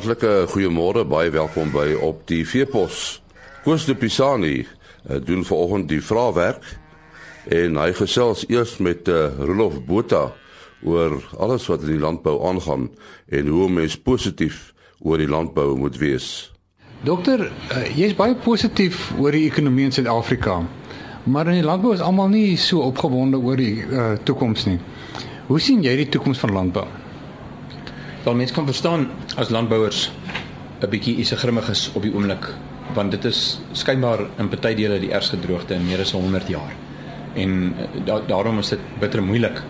Hartlike goeiemôre, baie welkom by op die Veepos. Koos de Pisani uh, doen vanoggend die vraewerk en hy gesels eers met uh, Rolof Botha oor alles wat in die landbou aangaan en hoe mens positief oor die landbou moet wees. Dokter, uh, jy's baie positief oor die ekonomie in Suid-Afrika. Maar in die landbou is almal nie so opgewonde oor die uh, toekoms nie. Hoe sien jy die toekoms van landbou? Wel mense kan verstaan as landbouers 'n bietjie is grimmig is op die oomblik want dit is skynbaar in party dele die ergste droogte in meer as 100 jaar. En eh, da daarom is dit bitter moeilik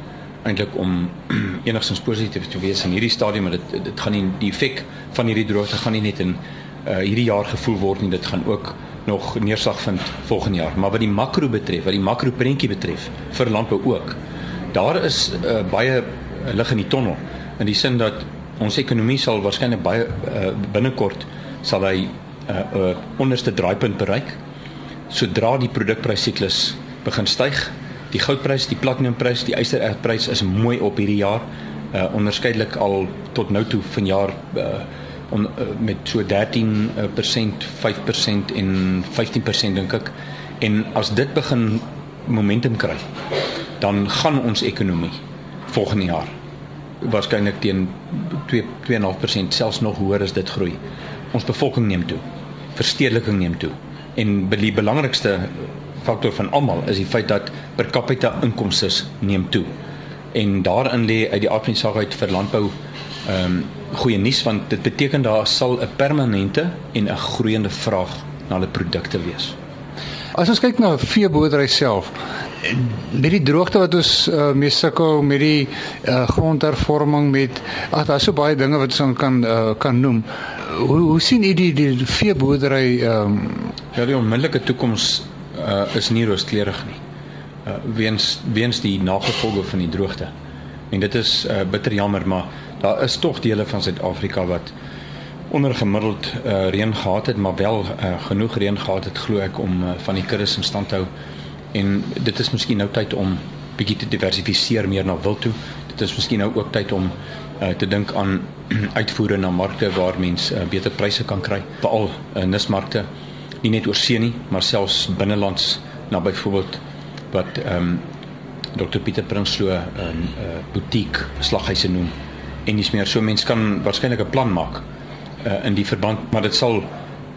eintlik om enigstens positief te wees in hierdie stadium maar dit dit gaan nie die effek van hierdie droogte gaan nie net in uh, hierdie jaar gevoel word nie dit gaan ook nog neerslag vind volgende jaar maar wat die makro betref wat die makro prentjie betref vir landbou ook daar is uh, baie lig in die tonnel in die sin dat ons ekonomie sal waarskynlik baie uh, binnekort sal hy 'n uh, eh, uh, onderste draaipunt bereik sodra die produkprysiklus begin styg. Die goudprys, die platinumprys, die ysterertprys is mooi op hierdie jaar. Uh onderskeidelik al tot nou toe vanjaar uh, on, uh met so 13%, 5% en 15% dink ek. En as dit begin momentum kry, dan gaan ons ekonomie volgende jaar waarskynlik teen 2 2.5% selfs nog hoër as dit groei. Ons bevolking neem toe. Verstedeliking neem toe. En die belangrikste faktor van almal is die feit dat per capita inkomste neem toe. En daarin lê uit die afdeling uit vir landbou ehm um, goeie nuus want dit beteken daar sal 'n permanente en 'n groeiende vraag na hulle produkte wees. As ons kyk na veeboerdery self, met die droogte wat ons uh, mee sukkel met die uh, grondhervorming met ag daar's so baie dinge wat ons kan uh, kan noem. Hoe hoe sien u die die veeboerdery ehm um... ja die onmiddellike toekoms uh, is nie rooskleurig nie. Uh, weens weens die nagevolge van die droogte. En dit is uh, bitter jammer maar daar is tog dele van Suid-Afrika wat ondergemiddeld uh, reën gehad het maar wel uh, genoeg reën gehad het glo ek om uh, van die kuddes in stand te hou en dit is miskien nou tyd om bietjie te diversifiseer meer na wild toe. Dit is miskien nou ook tyd om uh, te dink aan uitvoere na markte waar mense uh, beter pryse kan kry, veral uh, nismarkte, nie net oor see nie, maar selfs binnelands na byvoorbeeld wat ehm um, Dr Pieter Prinsloo 'n uh, uh, butiek slaghuise noem. En dis meer so mense kan waarskynlik 'n plan maak uh, in die verband, maar dit sal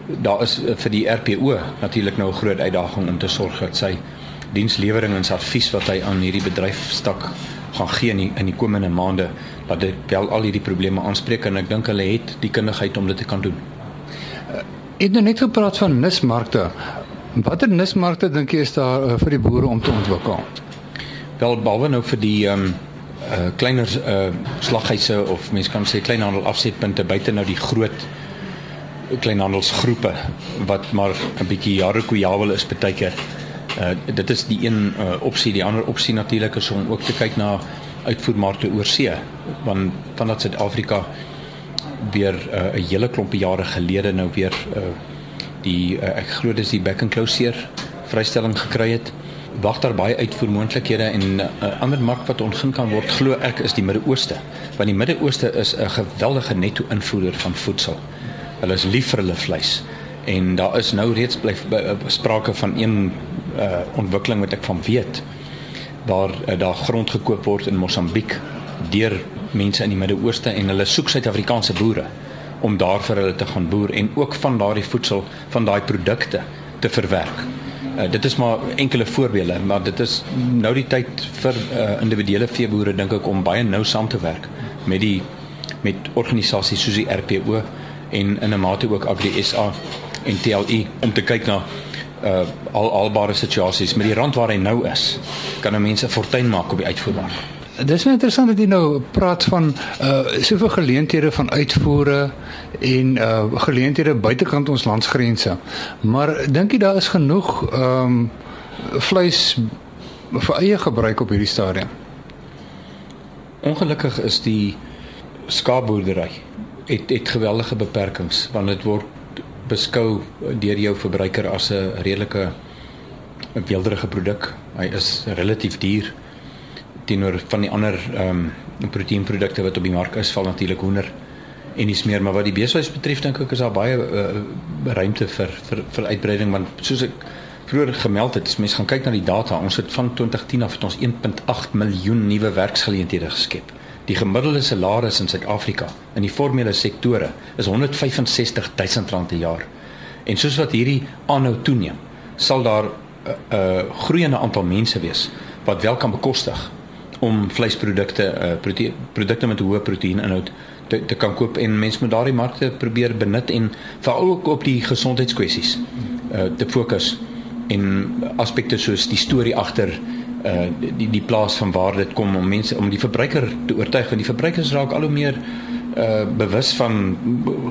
daar is uh, vir die RPO natuurlik nou 'n groot uitdaging om te sorg dat sy dienslewering en sy advies wat hy aan hierdie bedryfstak gaan gee in die, in die komende maande dat dit wel al hierdie probleme aanspreek en ek dink hulle het die kundigheid om dit te kan doen. Uh, het nou net gepraat van nismarkte. Watter nismarkte dink jy is daar uh, vir die boere om te ontwikkel? Wel behalwe nou vir die ehm um, uh kleiner uh slaghuise of mense kan sê kleinhandel afsetpunte buite nou die groot kleinhandelsgroepe wat maar 'n bietjie jare kojawel is baie keer. Uh dit is die een uh, opsie, die ander opsie natuurlik is om ook te kyk na uitvoermarkte oor see, want vandat Suid-Afrika weer 'n uh, hele klompie jare gelede nou weer uh die uh, ek glo dis die back and closure vrystelling gekry het. Wag daar baie uitvoermoontlikhede en 'n uh, ander mark wat ontgin kan word glo ek is die Midde-Ooste, want die Midde-Ooste is 'n geweldige netto-invoerder van voedsel. Hulle is lief vir hulle vleis en daar is nou reeds bly sprake van een uh, ontwikkeling wat ek van weet waar uh, daar grond gekoop word in Mosambiek deur mense in die Midde-Ooste en hulle soek Suid-Afrikaanse boere om daar vir hulle te gaan boer en ook van daardie voedsel van daai produkte te verwerk. Uh, dit is maar enkele voorbeelde, maar dit is nou die tyd vir uh, individuele veeboere dink ek om baie nou saam te werk met die met organisasies soos die RPO en in 'n mate ook Agri SA en TLI om te kyk na uh al albare situasies met die rand waar hy nou is kan 'n mens 'n fortuin maak op die uitvoermark. Dit is interessant dat jy nou praat van uh soveel geleenthede van uitvoere en uh geleenthede buitekant ons landsgrense. Maar dink jy daar is genoeg ehm um, vleis vir eie gebruik op hierdie stadium? Ongelukkig is die skaapboerdery het het geweldige beperkings want dit word beskou deur jou verbruiker as 'n redelike 'n weelderige produk. Hy is relatief duur teenoor van die ander ehm um, proteïenprodukte wat op die mark is, val natuurlik hoender en dis meer maar wat die besigheid betref dink ek is daar baie uh, ruimte vir vir vir uitbreiding want soos ek vroeër gemeld het, as mens gaan kyk na die data, ons het van 2010 af het ons 1.8 miljoen nuwe werksgeleenthede geskep. Die gemiddelde salaris in Suid-Afrika in die formele sektore is 165 000 rand per jaar. En soos wat hierdie aanhou toeneem, sal daar 'n uh, uh, groeiende aantal mense wees wat wel kan bekostig om vleisprodukte uh, produkte met hoë proteïeninhoud te, te kan koop en mense moet daardie markte probeer benut en veral ook op die gesondheidskwessies uh, te fokus en aspekte soos die storie agter uh die die plaas van waar dit kom om mense om die verbruiker te oortuig want die verbruikers raak al hoe meer uh bewus van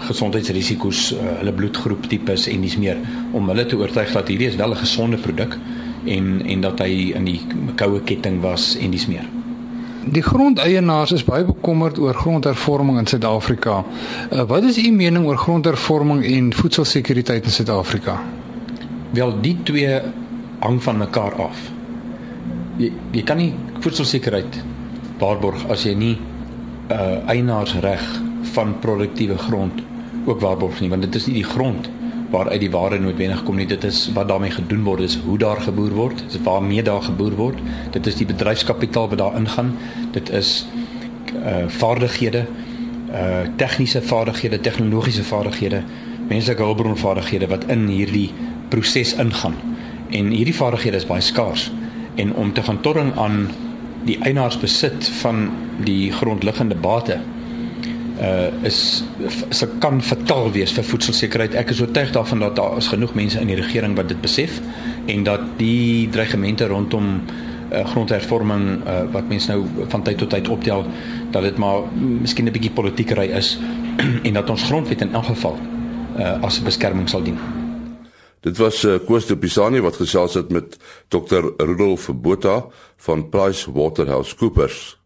gesondheidsrisiko's, uh, hulle bloedgroep tipes en dis meer om hulle te oortuig dat hierdie is wel 'n gesonde produk en en dat hy in die koue ketting was en dis meer. Die grondeienaars is baie bekommerd oor grondhervorming in Suid-Afrika. Uh, wat is u mening oor grondhervorming en voedselsekuriteit in Suid-Afrika? Wel, die twee hang van mekaar af. Jy jy kan nie voedselsekerheid waarborg as jy nie uh eienaarsreg van produktiewe grond ook waarborg nie, want dit is nie die grond waaruit die ware noodwendig kom nie. Dit is wat daarmee gedoen word, is hoe daar geboer word, dit is waarmee daar geboer word. Dit is die bedryfskapitaal wat daar ingaan. Dit is uh vaardighede, uh tegniese vaardighede, tegnologiese vaardighede, menslike hulpbronvaardighede wat in hierdie proses ingaan. En hierdie vaardighede is baie skaars en om te gaan torring aan die eienaarsbesit van die grondliggende bate uh is se kan fataal wees vir voedselsekerheid. Ek is oortuig daarvan dat daar is genoeg mense in die regering wat dit besef en dat die dreigemente rondom uh grondhervorming uh wat mense nou van tyd tot tyd optel dat dit maar miskien 'n bietjie politiekery is en dat ons grondwet in elk geval uh as 'n beskerming sal dien. Dit was uh, Koos de Pisani wat gesels het met Dr. Rudolf Botha van Price Waterhouse Coopers.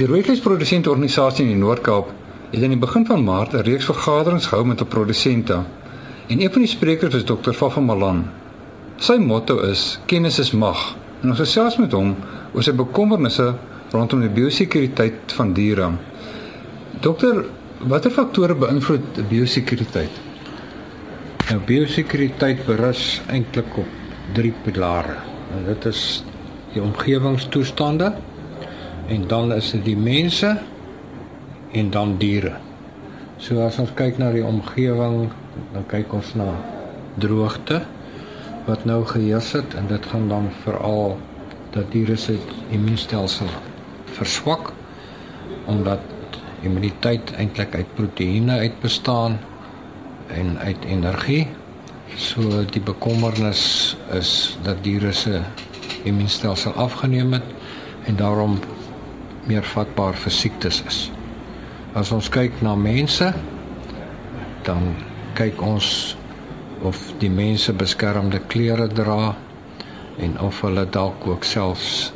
Die rooivleisprodusente organisasie in die Noord-Kaap het aan die begin van Maart 'n reeks vergaderings gehou met 'n produsente. En een van die sprekers is Dr. Fafa Malan. Sy motto is kennis is mag. En ons gesels met hom oor sy bekommernisse rondom die biosekuriteit van diere. Dokter, watter faktore beïnvloed biosekuriteit? Nou biosekuriteit berus eintlik op drie pilare. En dit is die omgewingstoestande en dan is dit die mense en dan diere. So as ons kyk na die omgewing, dan kyk ons na droogte wat nou geheers het en dit gaan dan veral dat diere se immuunstelsel verswak omdat immuniteit eintlik uit proteïene uit bestaan en uit energie. So die bekommernis is dat diere se immuunstelsel afgeneem het en daarom meer vatbaar vir siektes is. As ons kyk na mense, dan kyk ons of die mense beskermde klere dra en of hulle dalk ook selfs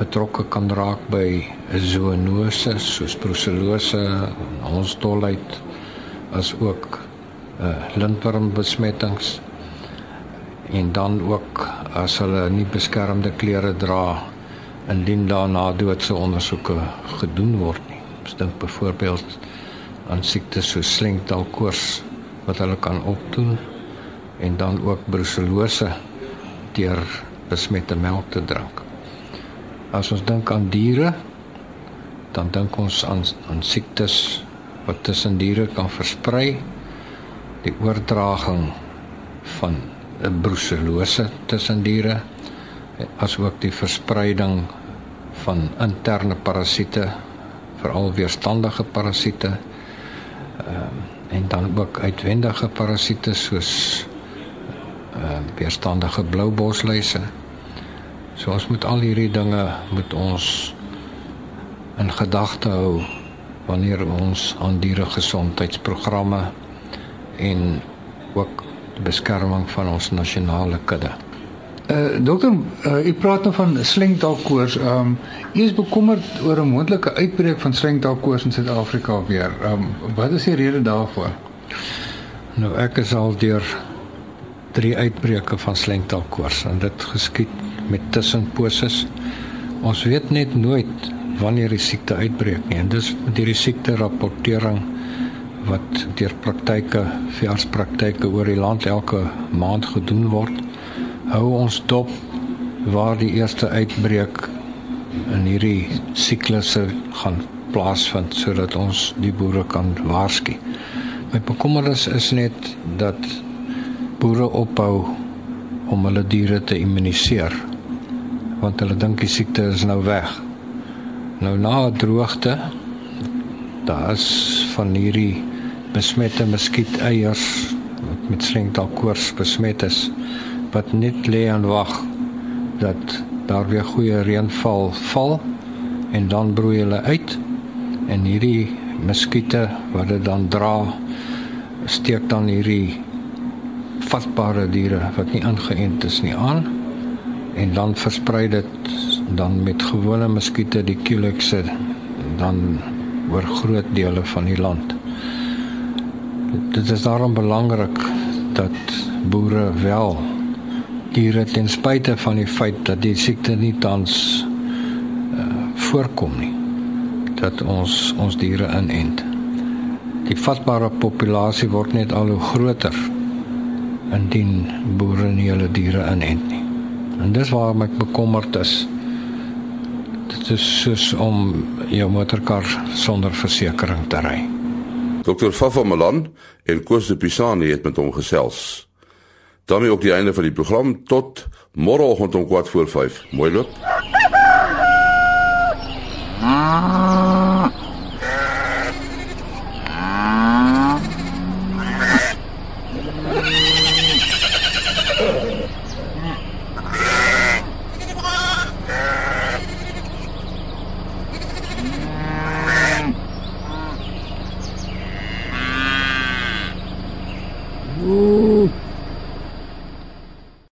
betrokke kan raak by zoonose soos brucellose, ons dolheid as ook uh lintwormbesmettings en dan ook as hulle nie beskermde klere dra indien daarna doodse ondersoeke gedoen word nie. Ons dink byvoorbeeld aan siektes soos slengdalkoors wat hulle kan opdoen en dan ook brucellose deur besmette melk te drink. As ons dink aan diere, dan dink ons aan aan siektes wat tussen diere kan versprei die oordraging van 'n brucellose tussen diere asook die verspreiding van interne parasiete veral weerstandige parasiete uh, en dan ook uitwendige parasiete soos uh, weerstandige bloubosluise so ons moet al hierdie dinge moet ons in gedagte hou wanneer ons aan diere gesondheidsprogramme en ook die beskerming van ons nasionale kudde. Uh dokter, uh, u praat nou van slengdalkoors. Ehm um, u is bekommerd oor 'n moontlike uitbreek van slengdalkoors in Suid-Afrika weer. Ehm um, wat is die rede daarvoor? Nou ek is al deur drie uitbreke van slengdalkoors en dit geskied met tussenposes. Ons weet net nooit wanneer die siekte uitbreek nie. En dis hierdie siekte rapportering wat deur praktyke, veeartspraktyke oor die land elke maand gedoen word, hou ons dop waar die eerste uitbreek in hierdie siklusse gaan plaasvind sodat ons die boere kan waarsku. My bekommernis is net dat boere ophou om hulle diere te immuniseer want hulle dink die siekte is nou weg. Nou na 'n droogte daar is van hierdie besmette muskieteiers wat met slengtalkoors besmet is wat net lê en wag dat daar weer goeie reënval val en dan broei hulle uit en hierdie muskiete wat dit dan dra steek dan hierdie vatbare diere wat nie ingeënt is nie aan en dan versprei dit dan met gewone muskiete die kulikse dan oor groot dele van die land. Dit is daarom belangrik dat boere wel diere ten spyte van die feit dat die siekte nie tans uh, voorkom nie dat ons ons diere inent. Die vatbare populasie word net al hoe groter indien boere nie hulle diere inent nie. En dis waarom ek bekommerd is. Dit is soos om jou motorkar sonder versekerings te ry. Dr. Fafa Malan en Koos de Pisani het met hom gesels. Daarmee ook die einde van die program tot môreoggend om 4 voor 5. Mooi loop. Ah.